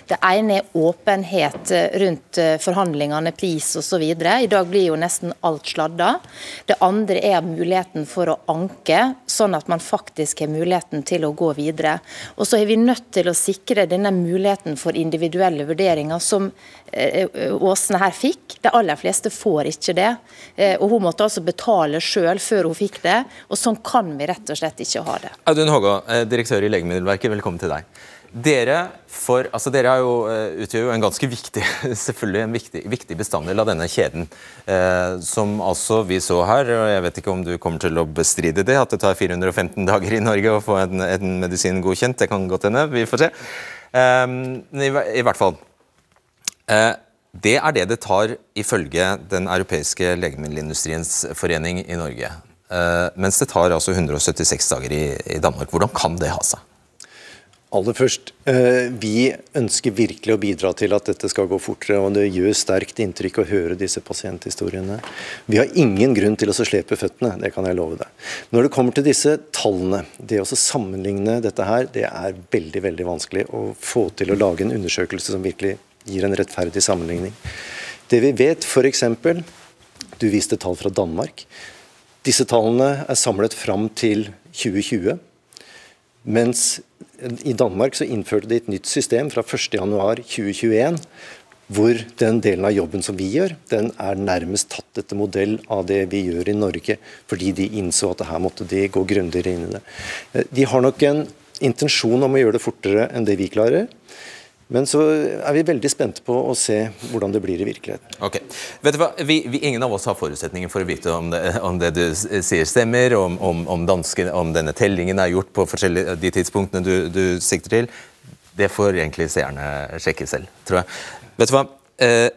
Det ene er åpenhet rundt eh, forhandlingene, pris osv. I dag blir jo nesten alt sladda. Det andre er muligheten for å anke, sånn at man faktisk har muligheten til å gå videre. Og så er vi nødt til å sikre denne muligheten for individuelle vurderinger, som eh, Åsne her fikk. De aller fleste får ikke det. Eh, Og hun måtte altså betale sjøl før hun fikk det. Og sånn kan vi rett og slett ikke ha det. Audun Hågå, eh, direktør i Legemiddelverket, velkommen til deg. Dere, for, altså dere er jo, eh, utgjør jo en ganske viktig selvfølgelig en viktig, viktig bestanddel av denne kjeden. Eh, som altså vi så her, og jeg vet ikke om du kommer til å bestride det, at det tar 415 dager i Norge å få en, en medisin godkjent. Det kan godt hende, vi får se. Eh, i, I hvert fall. Eh, det er det det tar ifølge Den europeiske legemiddelindustriens forening i Norge. Eh, mens det tar altså 176 dager i, Danmark. Hvordan kan det ha seg? Aller først, eh, Vi ønsker virkelig å bidra til at dette skal gå fortere. og Det gjør sterkt inntrykk å høre disse pasienthistoriene. Vi har ingen grunn til å slepe føttene, det kan jeg love deg. Når det kommer til disse tallene, det å sammenligne dette her, det er veldig veldig vanskelig å få til å lage en undersøkelse som virkelig gir en rettferdig sammenligning. Det vi vet f.eks. Du viste tall fra Danmark. Disse tallene er samlet fram til 2020. Mens i Danmark så innførte de et nytt system fra 1.1.2021, hvor den delen av jobben som vi gjør, den er nærmest tatt etter modell av det vi gjør i Norge, fordi de innså at her måtte de gå grundigere inn i det. Eh, De har nok en intensjon om å gjøre det fortere enn det vi klarer. Men så er vi veldig spente på å se hvordan det blir i virkeligheten. Ok. Vet du hva? Vi, vi, ingen av oss har forutsetninger for å vite om det, om det du sier stemmer, om, om, om, danske, om denne tellingen er gjort på de tidspunktene du, du sikter til. Det får egentlig seerne sjekke selv, tror jeg. Vet du hva? Eh,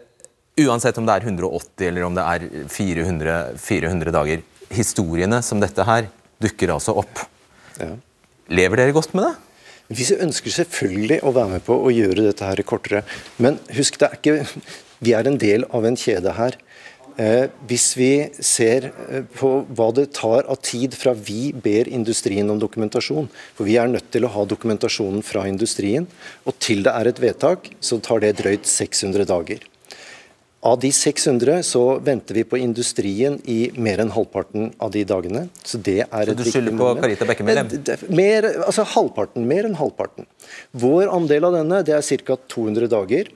uansett om det er 180 eller om det er 400, 400 dager, historiene som dette her dukker altså opp. Lever dere godt med det? Vi ønsker selvfølgelig å være med på å gjøre dette her kortere. Men husk, det er ikke, vi er en del av en kjede her. Eh, hvis vi ser eh, på hva det tar av tid fra vi ber industrien om dokumentasjon, for vi er nødt til å ha dokumentasjonen fra industrien, og til det er et vedtak, så tar det drøyt 600 dager. Av de 600 så venter vi på industrien i mer enn halvparten av de dagene. Så det er så du skylder på Karita Bekkemellem? Mer, altså halvparten, mer enn halvparten. Vår andel av denne det er ca. 200 dager.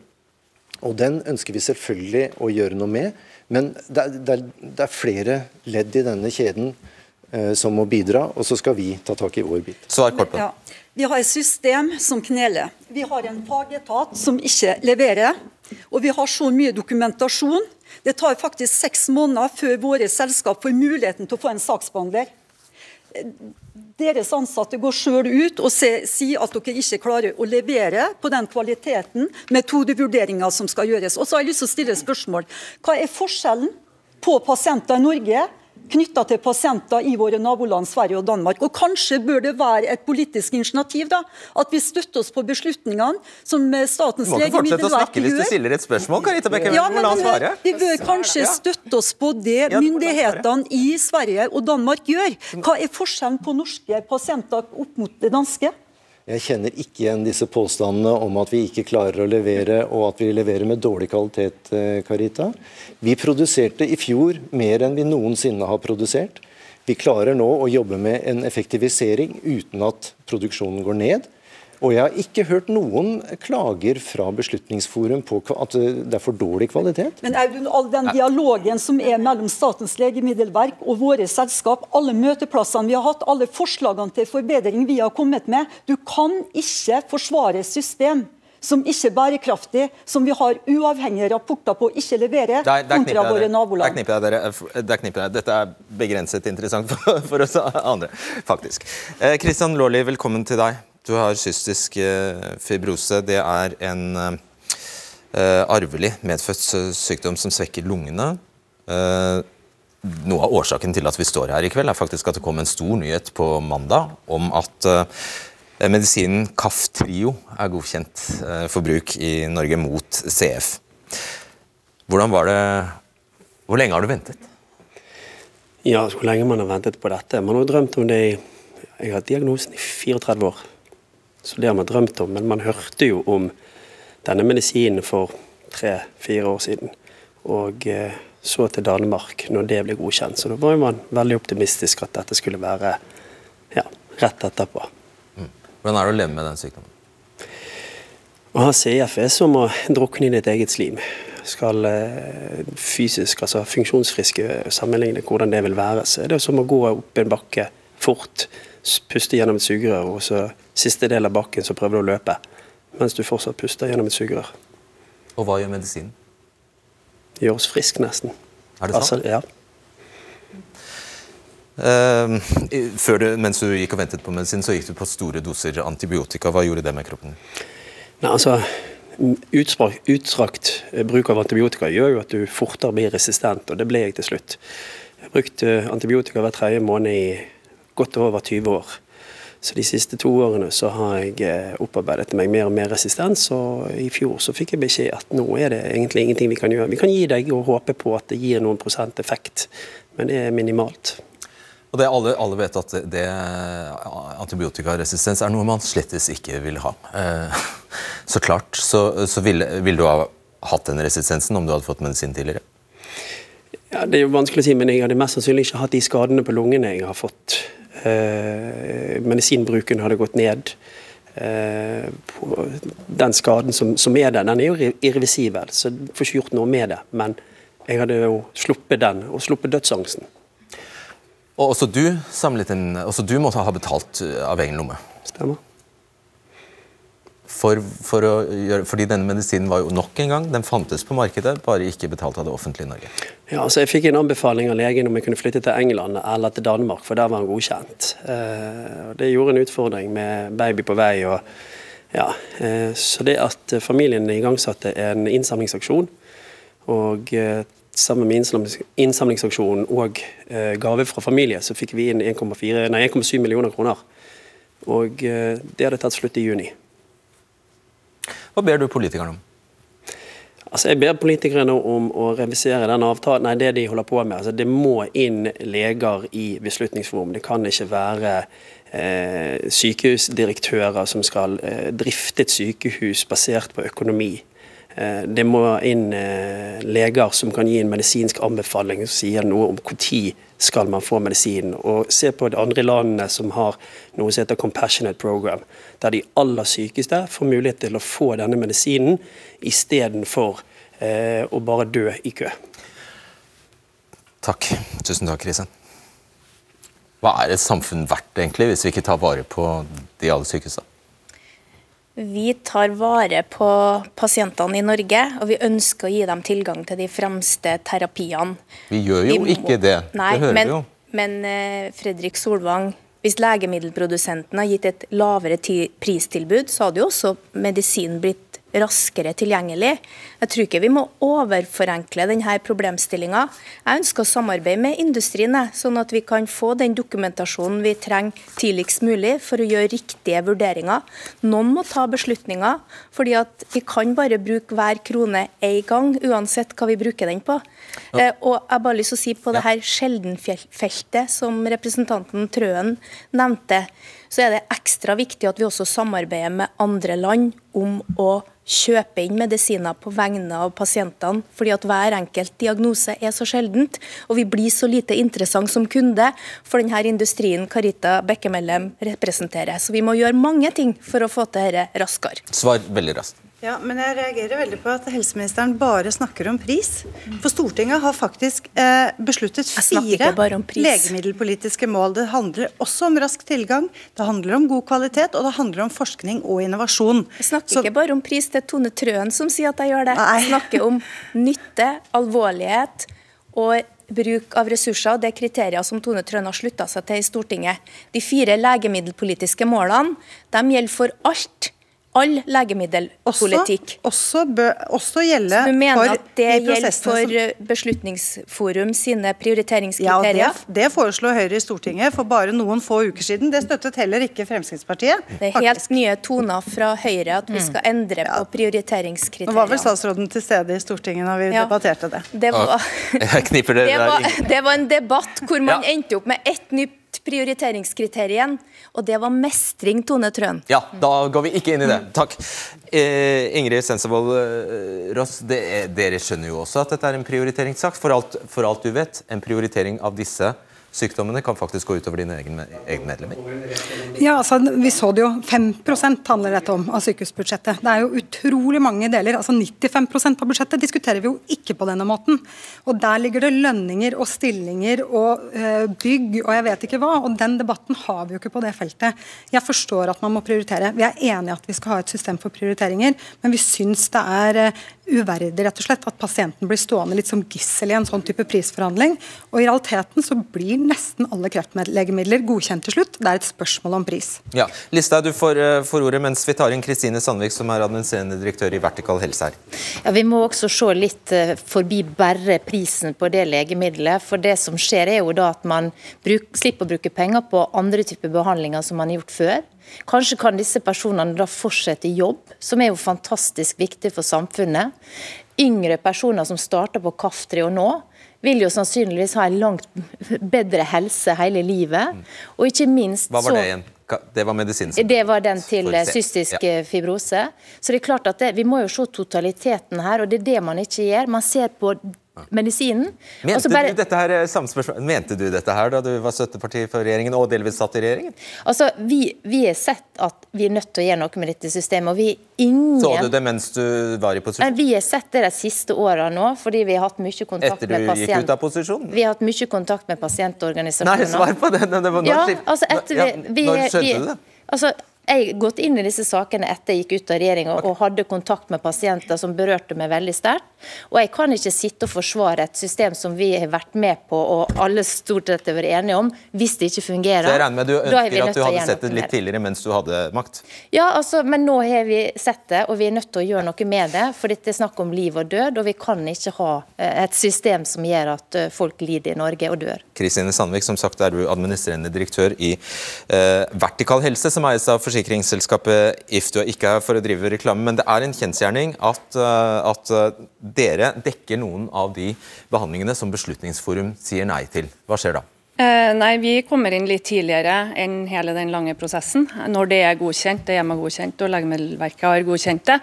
Og den ønsker vi selvfølgelig å gjøre noe med. Men det er, det er, det er flere ledd i denne kjeden eh, som må bidra, og så skal vi ta tak i vår bit. Svar kort på ja. Vi har et system som kneler. Vi har en fagetat som ikke leverer. Og vi har så mye dokumentasjon. Det tar faktisk seks måneder før våre selskap får muligheten til å få en saksbehandler. Deres ansatte går sjøl ut og sier at dere ikke klarer å levere på den kvaliteten metodevurderinga som skal gjøres. Og så har jeg lyst til å stille et spørsmål. Hva er forskjellen på pasienter i Norge knytta til pasienter i våre naboland Sverige og Danmark. Og Kanskje bør det være et politisk initiativ da, at vi støtter oss på beslutningene som Statens legemiddelverk gjør. Du må ikke fortsette å snakke hvis du stiller et spørsmål, Karita Bekken. Ja, men, men, vi bør kanskje støtte oss på det myndighetene i Sverige og Danmark gjør. Hva er forskjellen på norske pasienter opp mot det danske? Jeg kjenner ikke igjen disse påstandene om at vi ikke klarer å levere, og at vi leverer med dårlig kvalitet, eh, Karita. Vi produserte i fjor mer enn vi noensinne har produsert. Vi klarer nå å jobbe med en effektivisering uten at produksjonen går ned. Og jeg har ikke hørt noen klager fra Beslutningsforum på at det er for dårlig kvalitet. Men Audun, all den dialogen som er mellom Statens legemiddelverk og våre selskap, alle møteplassene vi har hatt, alle forslagene til forbedring vi har kommet med, du kan ikke forsvare system som ikke er bærekraftig, som vi har uavhengige rapporter på å ikke levere, der, der kontra våre naboland. Der knipper jeg dere. Der jeg. Dette er begrenset interessant for, for oss andre, faktisk. Kristian eh, Lawley, velkommen til deg. Du har cystisk eh, fibrose. Det er en uh, arvelig medfødt sykdom som svekker lungene. Uh, noe av årsaken til at vi står her i kveld, er faktisk at det kom en stor nyhet på mandag om at medisinen Kaftrio er godkjent for bruk i Norge mot CF. Hvordan var det Hvor lenge har du ventet? Ja, hvor lenge man har ventet på dette. Man har drømt om det i Jeg har hatt diagnosen i 34 år. Så det har man drømt om. Men man hørte jo om denne medisinen for tre-fire år siden. Og eh, så til Danmark når det ble godkjent. Så da var man veldig optimistisk at dette skulle være ja, rett etterpå. Mm. Hvordan er det å leve med den sykdommen? Å ha CF er som å drukne i ditt eget slim. Skal eh, fysisk, altså funksjonsfriske sammenligne hvordan det vil være, så er det som å gå opp en bakke fort, puste gjennom et sugerør, og så siste del av bakken så prøver du å løpe, mens du fortsatt puster gjennom et sugerør. Og hva gjør medisinen? Gjør oss friske, nesten. Er det sant? Altså, ja. Uh, du, mens du gikk og ventet på medisin, så gikk du på store doser antibiotika. Hva gjorde det med kroppen? Nei, altså, utstrakt, utstrakt bruk av antibiotika gjør jo at du fortere blir resistent, og det ble jeg til slutt. Jeg brukte antibiotika hver tredje måned i godt over 20 år. Så De siste to årene så har jeg eh, opparbeidet meg mer og mer resistens, og i fjor så fikk jeg beskjed at nå er det egentlig ingenting vi kan gjøre. Vi kan gi deg og håpe på at det gir noen prosent effekt, men det er minimalt. Og det alle, alle vet at det, Antibiotikaresistens er noe man slettes ikke vil ha. Eh, så klart så, så ville, vil du ha hatt den resistensen om du hadde fått medisin tidligere? Ja, Det er jo vanskelig å si, men jeg hadde mest sannsynlig ikke hatt de skadene på lungene jeg har fått medisinbruken hadde gått ned. Eh, den skaden som, som, er der, den er jo irreversibel, så du får ikke gjort noe med det. Men jeg hadde jo sluppet den, og sluppet dødsangsten. Og også du, samlet en, også du måtte ha betalt av egen lomme? Stemmer. For, for gjøre, fordi denne medisinen var jo nok en gang, den fantes på markedet, bare ikke betalt av det offentlige Norge. Ja, altså Jeg fikk en anbefaling av legen om jeg kunne flytte til England eller til Danmark, for der var han godkjent. Eh, det gjorde en utfordring med baby på vei. og ja, eh, Så det at familien igangsatte en innsamlingsaksjon, og eh, sammen med innsamlingsaksjonen og gave fra familie, så fikk vi inn 1,7 millioner kroner. Og eh, det hadde tatt slutt i juni. Hva ber du politikerne om? Altså, jeg ber politikerne om å revisere den avtalen, nei, det de holder på med. Altså, det må inn leger i Beslutningsforum. Det kan ikke være eh, sykehusdirektører som skal eh, drifte et sykehus basert på økonomi. Eh, det må inn eh, leger som kan gi en medisinsk anbefaling som sier noe om når skal man få medisinen. Og se på de andre landene som har noe som heter Compassionate Program, der de aller sykeste får mulighet til å få denne medisinen istedenfor eh, å bare dø i kø. Takk. Tusen takk, Krisen. Hva er et samfunn verdt, egentlig, hvis vi ikke tar vare på de aller sykeste? Vi tar vare på pasientene i Norge, og vi ønsker å gi dem tilgang til de fremste terapiene. Vi gjør jo må... ikke det. Nei, det hører men, vi jo. Men uh, Fredrik Solvang, hvis legemiddelprodusenten har gitt et lavere pristilbud, så hadde jo også medisinen blitt raskere tilgjengelig. Jeg tror ikke vi må overforenkle denne problemstillinga. Jeg ønsker å samarbeide med industrien, sånn at vi kan få den dokumentasjonen vi trenger tidligst mulig for å gjøre riktige vurderinger. Noen må ta beslutninger, fordi at vi kan bare bruke hver krone én gang, uansett hva vi bruker den på. Ja. Eh, og jeg bare lyst til å si på det her sjeldenfeltet som representanten Trøen nevnte, så er det ekstra viktig at vi også samarbeider med andre land om å kjøpe inn medisiner på vegne av pasientene, fordi at hver enkelt diagnose er så sjeldent, og vi blir så lite interessant som kunde for denne industrien Carita Bekkemellem representerer. Så vi må gjøre mange ting for å få til dette raskere. Svar veldig raskt. Ja, men jeg reagerer veldig på at helseministeren bare snakker om pris. For Stortinget har faktisk eh, besluttet fire legemiddelpolitiske mål. Det handler også om rask tilgang, det handler om god kvalitet, og det handler om forskning og innovasjon. Jeg snakker Så... ikke bare om pris, det er Tone Trøen som sier at jeg gjør det. Nei. Jeg snakker om nytte, alvorlighet og bruk av ressurser. og Det er kriterier som Tone Trøen har slutta seg til i Stortinget. De fire legemiddelpolitiske målene de gjelder for alt all legemiddelpolitikk. Også, også, også gjelde Så du mener at det gjelder for Beslutningsforum sine prioriteringskriterier? Ja, det, det foreslo Høyre i Stortinget for bare noen få uker siden. Det støttet heller ikke Fremskrittspartiet. Det er helt nye toner fra Høyre at vi mm. skal endre ja. på prioriteringskriteriene. Nå var vel statsråden til stede i Stortinget når vi ja. debatterte det. Det var, det, var, det var, en debatt hvor man endte opp med ett nytt prioriteringskriterien, og det var mestring, Tone Trøen. Ja, da går vi ikke inn i det. Takk. Eh, Ingrid Sensevold eh, Ross, det, dere skjønner jo også at dette er en prioriteringssak. For alt, for alt du vet, en prioritering av disse sykdommene kan faktisk gå utover dine egne, egne medlemmer? Ja, altså, Vi så det jo. 5% handler dette om av sykehusbudsjettet. Det er jo utrolig mange deler. altså 95% av budsjettet diskuterer vi jo ikke på denne måten. Og Der ligger det lønninger og stillinger og øh, bygg og jeg vet ikke hva. og Den debatten har vi jo ikke på det feltet. Jeg forstår at man må prioritere. Vi er enige at vi skal ha et system for prioriteringer, men vi syns det er øh, uverdig rett og slett at pasienten blir stående litt som gissel i en sånn type prisforhandling. Og i realiteten så blir nesten alle kreftlegemidler godkjent til slutt. Det er et spørsmål om pris. Ja, Lista, du får, uh, får ordet mens vi tar inn Kristine Sandvik, som er administrerende direktør i Vertikal Helse her. Ja, Vi må også se litt uh, forbi bare prisen på det legemiddelet. For det som skjer er jo da at man bruk, slipper å bruke penger på andre typer behandlinger som man har gjort før. Kanskje kan disse personene da fortsette i jobb, som er jo fantastisk viktig for samfunnet. Yngre personer som starter på Kaftri og nå, vil jo sannsynligvis ha en langt bedre helse hele livet. Mm. Og ikke minst Hva var det igjen? Det var medisinen? Det var den til cystisk ja. fibrose. Så det er klart at det, Vi må jo se totaliteten her, og det er det man ikke gjør. Man ser på medisinen. Mente, bare... du her, eh, Mente du dette her da du var støtteparti for regjeringen og delvis satt i regjeringen? Altså, Vi, vi har sett at vi er nødt til å gjøre noe med dette systemet. og vi ingen... Så du det mens du var i posisjon? Vi har sett det de siste årene nå, fordi vi har hatt mye kontakt med pasient... Etter du gikk ut av posisjon? Vi har hatt mye kontakt med pasientorganisasjoner. Nei, svar på det! det var, når, ja, altså etter vi, vi, når skjønte du det? Altså, jeg gått inn i disse sakene etter jeg gikk ut av regjeringa og hadde kontakt med pasienter som berørte meg veldig sterkt. Og jeg kan ikke sitte og forsvare et system som vi har vært med på og alle stort sett har vært enige om, hvis det ikke fungerer. Så jeg regner med du er ønsker at du hadde sett det litt tidligere mens du hadde makt? Ja, altså, men nå har vi sett det, og vi er nødt til å gjøre noe med det. For dette er snakk om liv og død, og vi kan ikke ha eh, et system som gjør at eh, folk lider i Norge og dør. Kristine Sandvik, som sagt er du administrerende direktør i uh, Vertikal Helse, som eies av forsikringsselskapet If. Du er ikke her for å drive reklame, men det er en kjensgjerning at, eh, at eh, dere dekker noen av de behandlingene som Beslutningsforum sier nei til. Hva skjer da? Eh, nei, Vi kommer inn litt tidligere enn hele den lange prosessen. Når det er godkjent, det er EMA godkjent og Legemiddelverket har godkjent det,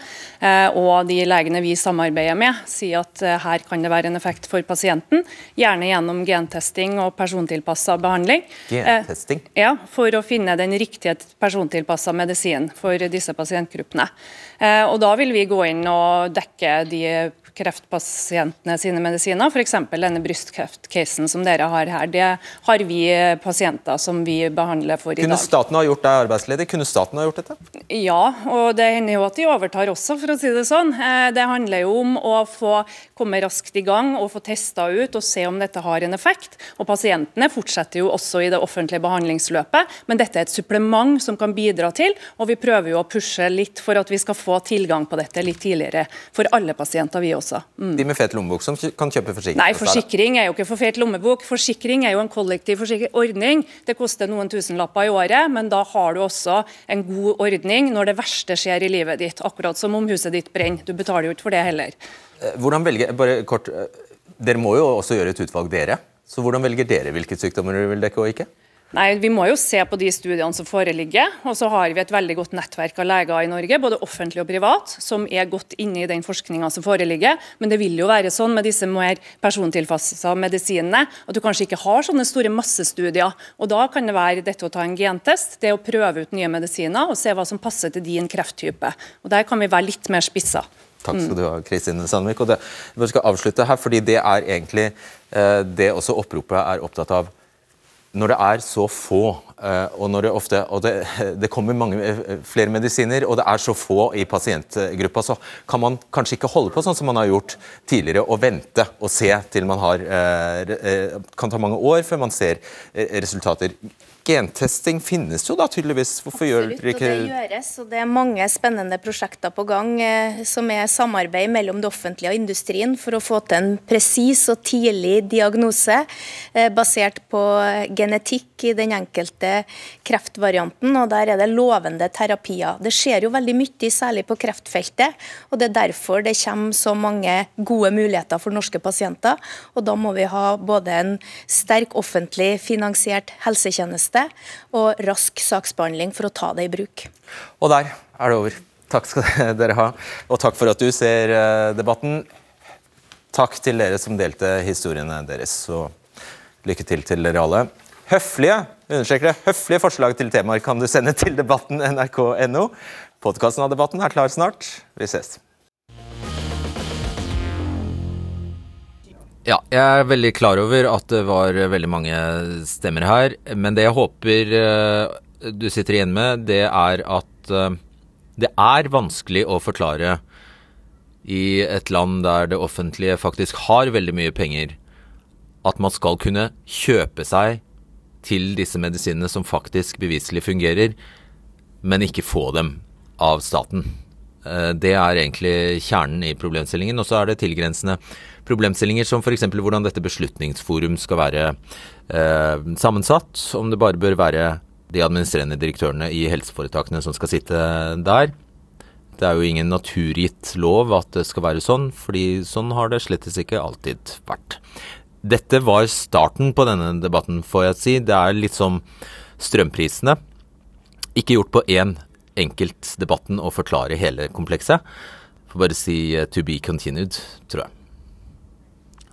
eh, og de legene vi samarbeider med sier at eh, her kan det være en effekt for pasienten, gjerne gjennom gentesting og persontilpassa behandling. Gentesting? Ja, For å finne den riktige persontilpassa medisin for disse pasientgruppene. Og Da vil vi gå inn og dekke de kreftpasientene sine medisiner, f.eks. denne brystkreftcasen som dere har her. Det har vi pasienter som vi behandler for i Kunne dag. staten ha gjort deg arbeidsledig? Kunne staten ha gjort dette? Ja, og det hender jo at de overtar også, for å si det sånn. Eh, Det handler jo om å få komme raskt i gang og få testa ut og se om dette har en effekt. Og Pasientene fortsetter jo også i det offentlige behandlingsløpet, men dette er et supplement som kan bidra til, og vi prøver jo å pushe litt for at vi skal få tilgang på dette litt tidligere for alle pasienter, vi også. Mm. De med fet lommebok som kan kjøpe forsikring? Nei, forsikring er jo ikke for fet lommebok. Forsikring er jo en kollektiv ordning. Det koster noen tusenlapper i året, men da har du også en god ordning når det verste skjer i livet ditt. Akkurat som om huset ditt brenner. Du betaler jo ikke for det heller. Eh, Hvordan velger, bare kort, eh, Dere må jo også gjøre et utvalg, dere. Så hvordan velger dere hvilke sykdommer dere vil dekke og ikke? Nei, Vi må jo se på de studiene som foreligger. Og så har vi et veldig godt nettverk av leger i Norge, både offentlig og privat, som er godt inne i den forskninga som foreligger. Men det vil jo være sånn med disse mer persontilpassa medisinene at du kanskje ikke har sånne store massestudier. Og da kan det være dette å ta en gentest, det å prøve ut nye medisiner og se hva som passer til din krefttype. Og Der kan vi være litt mer spissa. Takk skal du ha, Kristine Sandvik. Og det, jeg skal avslutte her, fordi det er egentlig eh, det også oppropet er opptatt av. Når det er så få, eh, og når det ofte og det, det kommer mange eh, flere medisiner, og det er så få i pasientgruppa, så kan man kanskje ikke holde på sånn som man har gjort tidligere, og vente og se til man har eh, kan ta mange år før man ser resultater. Gentesting finnes jo da tydeligvis. Hvorfor gjør dere og det gjøres, og det er mange spennende prosjekter på gang eh, som er samarbeid mellom det offentlige og industrien for å få til en presis og tidlig diagnose eh, basert på genetikk i den enkelte kreftvarianten, og der er det lovende terapier. Det skjer jo veldig mye, særlig på kreftfeltet, og det er derfor det kommer så mange gode muligheter for norske pasienter. Og da må vi ha både en sterk offentlig finansiert helsetjeneste og rask saksbehandling for å ta det i bruk. Og der er det over. Takk skal dere ha, og takk for at du ser eh, debatten. Takk til dere som delte historiene deres, og lykke til til dere alle. Høflige understreker det, høflige forslag til temaer kan du sende til debatten nrk.no. Podkasten av debatten er klar snart. Vi ses. Ja, jeg er veldig klar over at det var veldig mange stemmer her. Men det jeg håper eh, du sitter igjen med, det er at eh, det er vanskelig å forklare i et land der det offentlige faktisk har veldig mye penger, at man skal kunne kjøpe seg til disse medisinene som faktisk beviselig fungerer, men ikke få dem av staten. Eh, Det er egentlig kjernen i problemstillingen. Og så er det tilgrensende problemstillinger som f.eks. hvordan dette beslutningsforum skal være eh, sammensatt. Om det bare bør være de administrerende direktørene i helseforetakene som skal sitte der. Det er jo ingen naturgitt lov at det skal være sånn, fordi sånn har det slettes ikke alltid vært. Dette var starten på denne debatten, får jeg si. Det er litt som strømprisene. Ikke gjort på én enkelt debatten å forklare hele komplekset. Får bare si eh, to be continued, tror jeg.